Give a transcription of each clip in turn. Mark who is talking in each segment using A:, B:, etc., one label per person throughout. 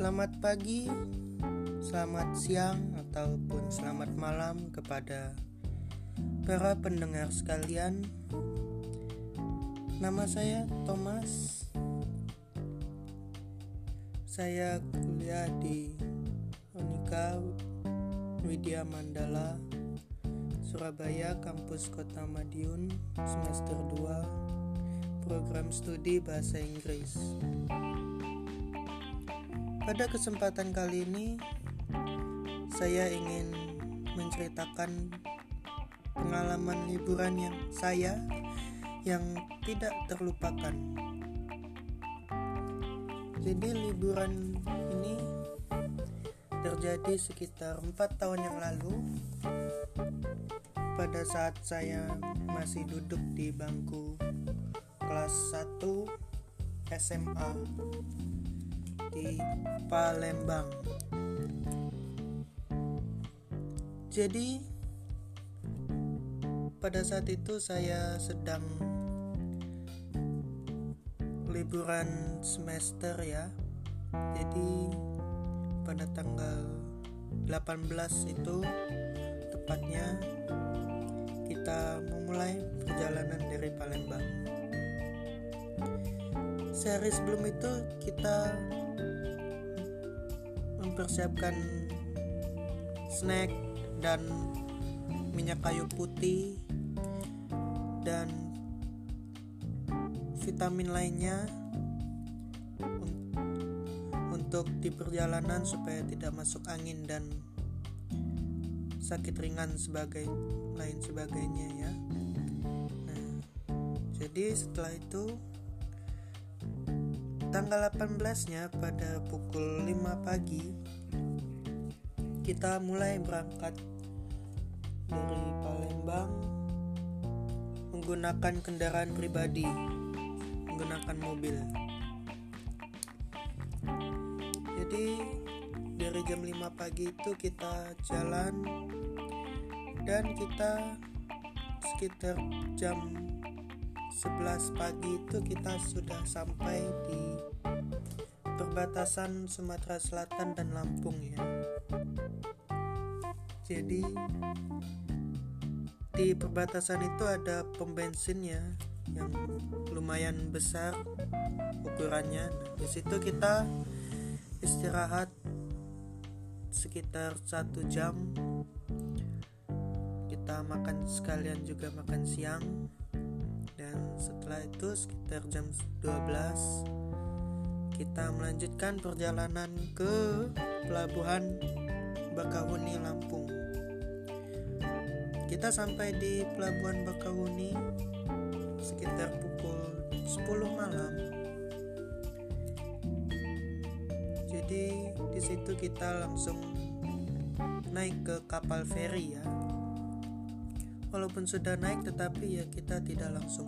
A: Selamat pagi, selamat siang, ataupun selamat malam kepada para pendengar sekalian. Nama saya Thomas. Saya kuliah di Unika Widya Mandala, Surabaya, kampus Kota Madiun, semester 2, program studi bahasa Inggris. Pada kesempatan kali ini, saya ingin menceritakan pengalaman liburan yang saya yang tidak terlupakan. Jadi liburan ini terjadi sekitar empat tahun yang lalu pada saat saya masih duduk di bangku kelas 1 SMA di Palembang. Jadi pada saat itu saya sedang liburan semester ya. Jadi pada tanggal 18 itu tepatnya kita memulai perjalanan dari Palembang. Sehari sebelum itu kita mempersiapkan snack dan minyak kayu putih dan vitamin lainnya untuk di perjalanan supaya tidak masuk angin dan sakit ringan sebagai lain sebagainya ya. Nah, jadi setelah itu tanggal 18-nya pada pukul 5 pagi kita mulai berangkat dari Palembang menggunakan kendaraan pribadi menggunakan mobil. Jadi dari jam 5 pagi itu kita jalan dan kita sekitar jam 11 pagi itu kita sudah sampai di perbatasan Sumatera Selatan dan Lampung ya. Jadi di perbatasan itu ada pom bensinnya yang lumayan besar ukurannya. Nah, di situ kita istirahat sekitar satu jam. Kita makan sekalian juga makan siang dan setelah itu sekitar jam 12 kita melanjutkan perjalanan ke pelabuhan Bakahuni Lampung. Kita sampai di pelabuhan Bakahuni sekitar pukul 10 malam. Jadi di situ kita langsung naik ke kapal feri ya walaupun sudah naik tetapi ya kita tidak langsung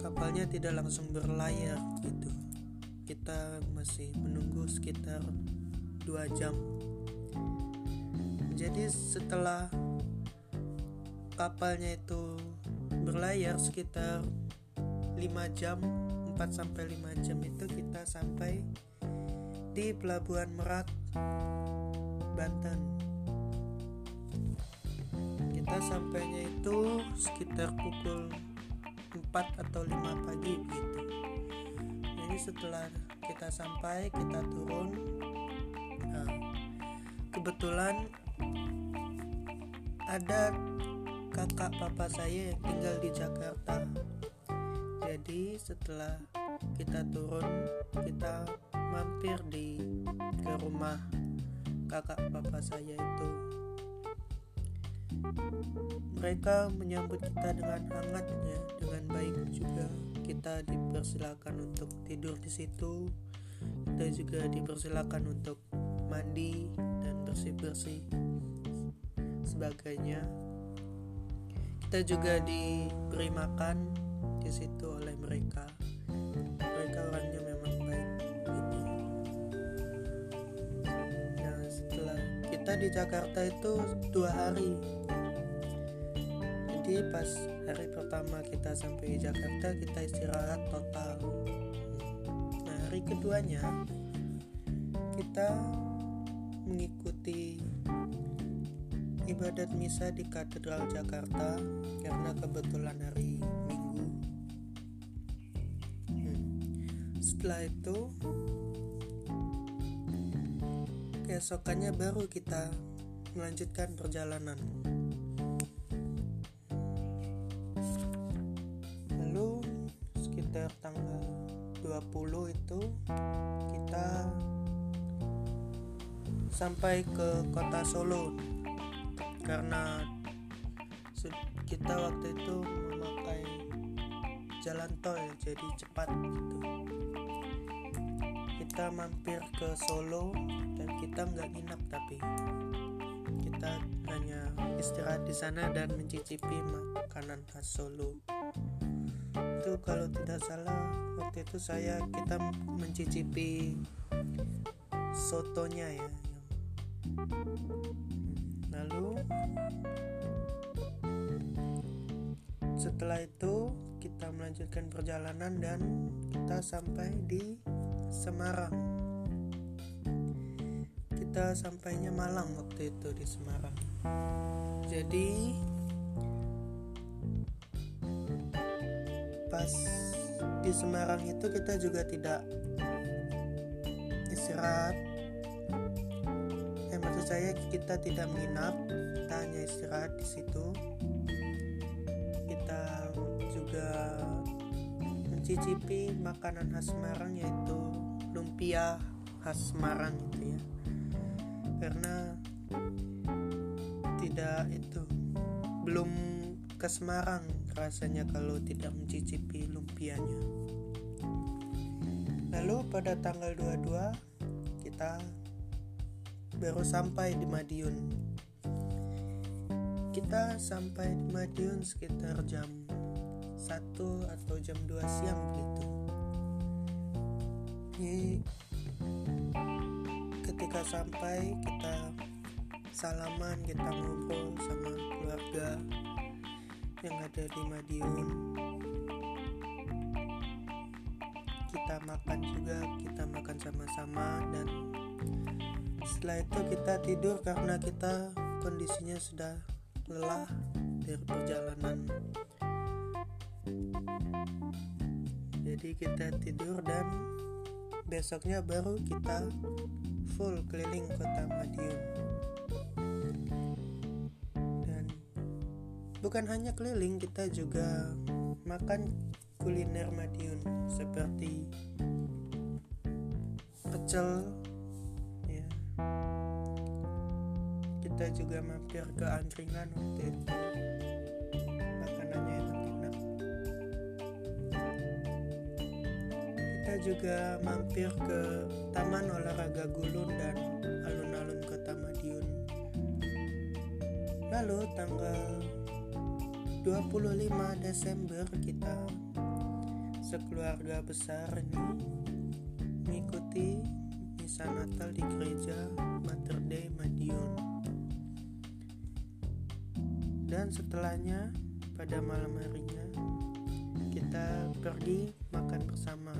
A: kapalnya tidak langsung berlayar gitu. Kita masih menunggu sekitar dua jam. Jadi setelah kapalnya itu berlayar sekitar 5 jam 4 sampai 5 jam itu kita sampai di pelabuhan Merak Banten kita sampainya itu sekitar pukul 4 atau 5 pagi begitu jadi setelah kita sampai kita turun nah, kebetulan ada kakak papa saya yang tinggal di Jakarta. Jadi setelah kita turun kita mampir di ke rumah kakak papa saya itu mereka menyambut kita dengan hangat ya, dengan baik juga. Kita dipersilakan untuk tidur di situ. Kita juga dipersilakan untuk mandi dan bersih-bersih sebagainya. Kita juga diberi makan di situ oleh. Mereka di Jakarta itu dua hari jadi pas hari pertama kita sampai di Jakarta kita istirahat total nah hari keduanya kita mengikuti ibadat misa di Katedral Jakarta karena kebetulan hari Minggu. Hmm. Setelah itu, keesokannya baru kita melanjutkan perjalanan. Lalu sekitar tanggal 20 itu kita sampai ke kota Solo karena kita waktu itu memakai jalan tol jadi cepat gitu kita mampir ke Solo dan kita nggak nginap tapi kita hanya istirahat di sana dan mencicipi makanan khas Solo. Itu kalau tidak salah waktu itu saya kita mencicipi sotonya ya lalu setelah itu kita melanjutkan perjalanan dan kita sampai di Semarang. Kita sampainya Malang waktu itu di Semarang. Jadi pas di Semarang itu kita juga tidak istirahat. Maksud saya kita tidak menginap kita hanya istirahat di situ. Kita juga mencicipi makanan khas Semarang yaitu lumpia khas Semarang gitu ya. Karena tidak itu belum ke Semarang rasanya kalau tidak mencicipi lumpianya. Lalu pada tanggal 22 kita baru sampai di Madiun. Kita sampai di Madiun sekitar jam 1 atau jam 2 siang gitu Jadi ketika sampai kita salaman kita ngobrol sama keluarga yang ada di Madiun. Kita makan juga kita makan sama-sama dan setelah itu kita tidur karena kita kondisinya sudah lelah dari perjalanan. Jadi kita tidur dan besoknya baru kita full keliling kota Madiun. Dan bukan hanya keliling kita juga makan kuliner Madiun seperti pecel kita juga mampir ke angkringan waktu itu juga mampir ke taman olahraga gulun dan alun-alun kota Madiun. Lalu tanggal 25 Desember kita sekeluarga besar ini mengikuti misa Natal di gereja Mater Dei Madiun. Dan setelahnya pada malam harinya kita pergi makan bersama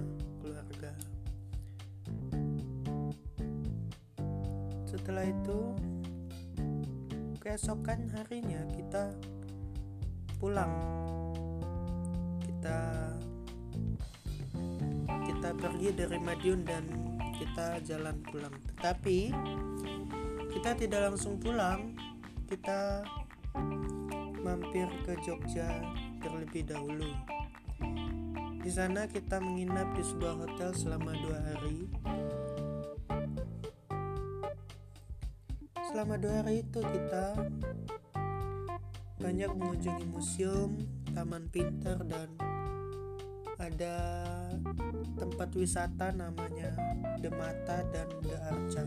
A: setelah itu keesokan harinya kita pulang kita kita pergi dari Madiun dan kita jalan pulang tetapi kita tidak langsung pulang kita mampir ke Jogja terlebih dahulu. Di sana kita menginap di sebuah hotel selama dua hari. Selama dua hari itu kita banyak mengunjungi museum, taman pintar dan ada tempat wisata namanya Demata dan The Arca.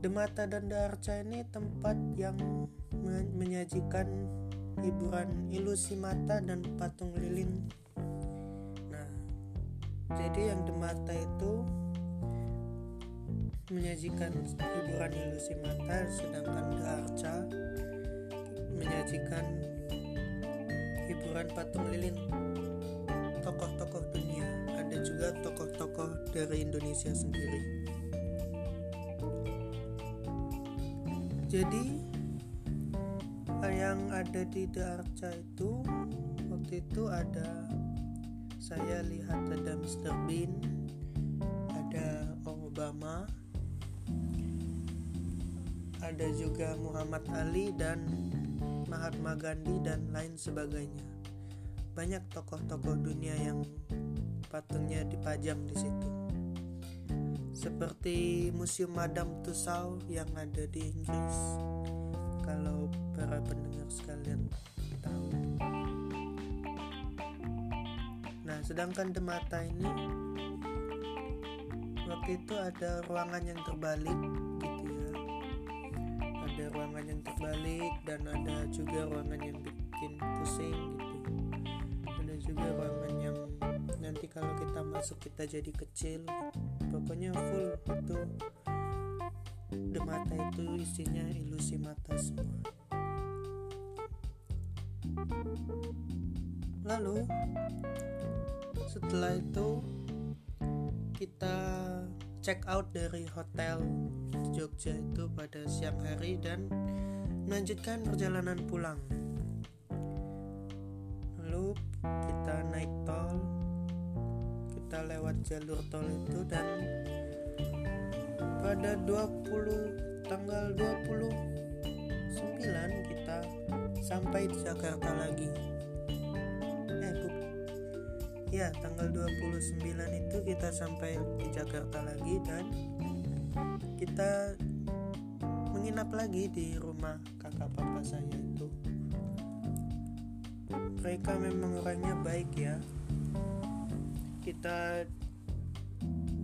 A: Demata dan The Arca ini tempat yang menyajikan hiburan ilusi mata dan patung lilin. Nah, jadi yang demata itu menyajikan hiburan ilusi mata, sedangkan Arca menyajikan hiburan patung lilin tokoh-tokoh dunia. Ada juga tokoh-tokoh dari Indonesia sendiri jadi yang ada di Darca itu waktu itu ada saya lihat ada Mr. Bean ada Obama ada juga Muhammad Ali dan Mahatma Gandhi dan lain sebagainya. Banyak tokoh-tokoh dunia yang patungnya dipajang di situ. Seperti Museum Madame Tussauds yang ada di Inggris. Kalau para pendengar sekalian tahu. Nah sedangkan di mata ini waktu itu ada ruangan yang terbalik ruangan yang terbalik dan ada juga ruangan yang bikin pusing gitu. Ada juga ruangan yang nanti kalau kita masuk kita jadi kecil. Pokoknya full itu di mata itu isinya ilusi mata semua. Lalu setelah itu check out dari hotel Jogja itu pada siang hari dan melanjutkan perjalanan pulang. Lalu kita naik tol kita lewat jalur tol itu dan pada 20 tanggal 29 kita sampai di Jakarta lagi ya tanggal 29 itu kita sampai di Jakarta lagi dan kita menginap lagi di rumah kakak papa saya itu. Mereka memang orangnya baik ya. Kita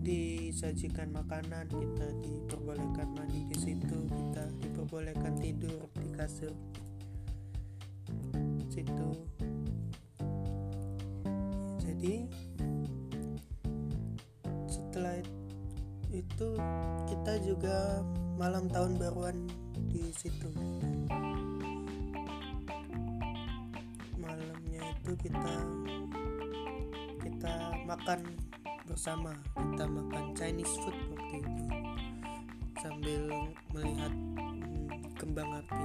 A: disajikan makanan kita diperbolehkan mandi di situ kita diperbolehkan tidur di kasur situ jadi setelah itu kita juga malam tahun baruan di situ. Malamnya itu kita kita makan bersama. Kita makan Chinese food waktu itu. Sambil melihat hmm, kembang api.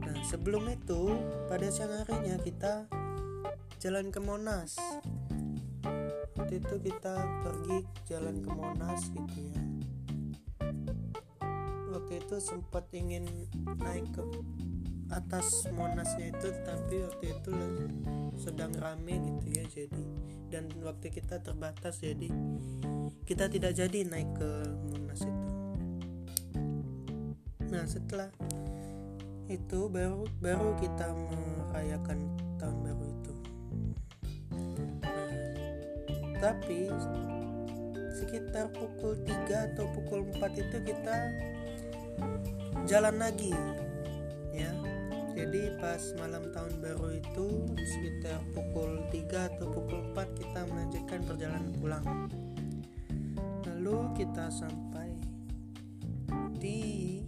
A: Nah sebelum itu pada siang harinya kita jalan ke Monas. Waktu itu kita pergi jalan ke Monas gitu ya. Waktu itu sempat ingin naik ke atas Monasnya itu tapi waktu itu sedang rame gitu ya jadi. Dan waktu kita terbatas jadi kita tidak jadi naik ke Monas itu. Nah setelah itu baru baru kita merayakan tahun baru itu tapi sekitar pukul 3 atau pukul 4 itu kita jalan lagi ya. Jadi pas malam tahun baru itu sekitar pukul 3 atau pukul 4 kita melanjutkan perjalanan pulang. Lalu kita sampai di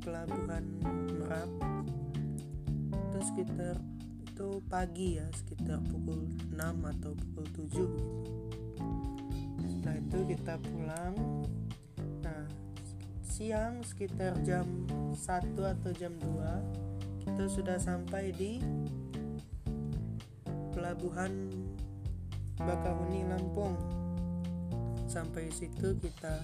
A: pelabuhan Merak itu sekitar itu pagi ya sekitar pukul 6 atau pukul 7 gitu. setelah itu kita pulang. Nah siang sekitar jam 1 atau jam 2 kita sudah sampai di pelabuhan Bakahuni Lampung. Sampai situ kita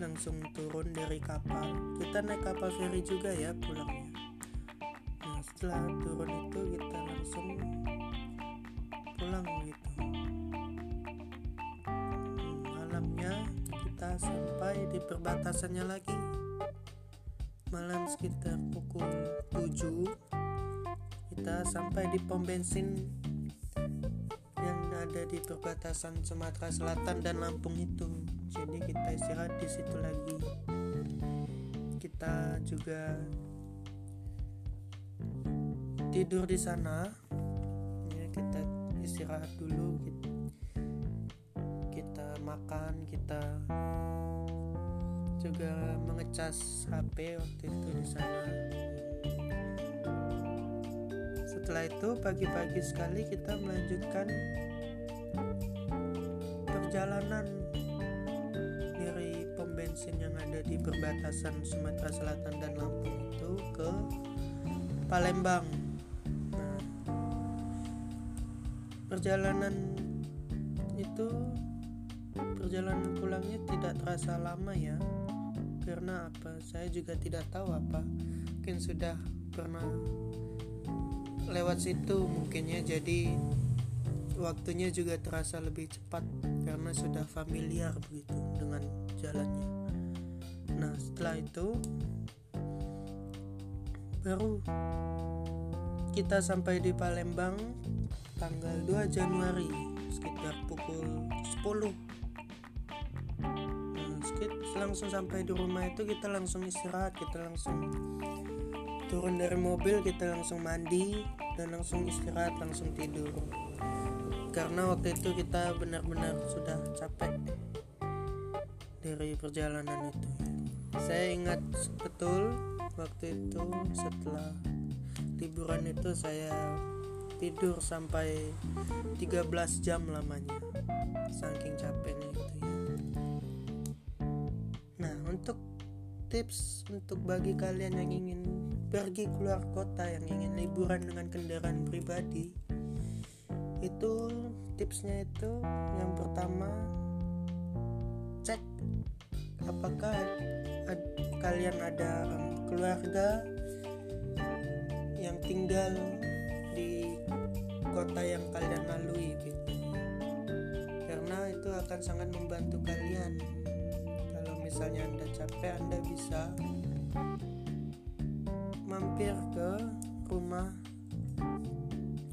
A: langsung turun dari kapal. Kita naik kapal feri juga ya pulangnya setelah turun itu kita langsung pulang gitu. Malamnya kita sampai di perbatasannya lagi. Malam sekitar pukul 7 kita sampai di pom bensin yang ada di perbatasan Sumatera Selatan dan Lampung itu. Jadi kita istirahat di situ lagi. Kita juga tidur di sana ya kita istirahat dulu kita, kita makan kita juga mengecas HP waktu itu di sana setelah itu pagi-pagi sekali kita melanjutkan perjalanan dari pom bensin yang ada di perbatasan Sumatera Selatan dan Lampung itu ke Palembang. Perjalanan itu perjalanan pulangnya tidak terasa lama ya. Karena apa? Saya juga tidak tahu apa. Mungkin sudah pernah lewat situ mungkinnya jadi waktunya juga terasa lebih cepat karena sudah familiar begitu dengan jalannya. Nah, setelah itu baru kita sampai di Palembang tanggal 2 Januari sekitar pukul 10 nah, langsung sampai di rumah itu kita langsung istirahat kita langsung turun dari mobil kita langsung mandi dan langsung istirahat langsung tidur. Karena waktu itu kita benar-benar sudah capek dari perjalanan itu. Saya ingat betul waktu itu setelah liburan itu saya tidur sampai 13 jam lamanya. Saking capeknya itu ya. Nah untuk tips untuk bagi kalian yang ingin pergi keluar kota yang ingin liburan dengan kendaraan pribadi itu tipsnya itu yang pertama cek apakah ad, kalian ada keluarga yang tinggal kota yang kalian lalui gitu. Karena itu akan sangat membantu kalian. Kalau misalnya anda capek anda bisa mampir ke rumah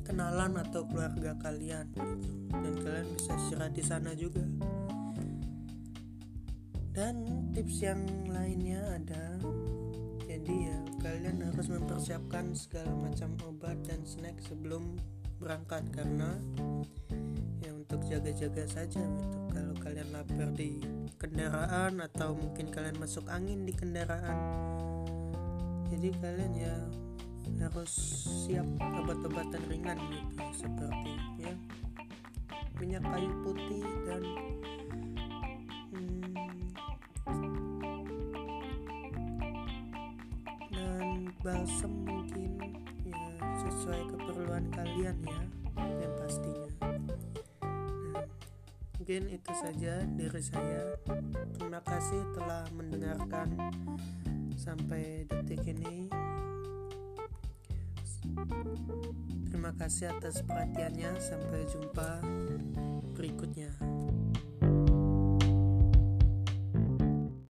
A: kenalan atau keluarga kalian gitu. dan kalian bisa istirahat di sana juga. Dan tips yang lainnya ada jadi ya kalian harus mempersiapkan segala macam obat dan snack sebelum berangkat karena ya untuk jaga-jaga saja gitu. Kalau kalian lapar di kendaraan atau mungkin kalian masuk angin di kendaraan jadi kalian ya harus siap obat-obatan ringan gitu seperti ya minyak kayu putih dan hmm, dan balsam mungkin ya sesuai kalian ya yang pastinya nah, mungkin itu saja dari saya terima kasih telah mendengarkan sampai detik ini. Terima kasih atas perhatiannya. Sampai jumpa.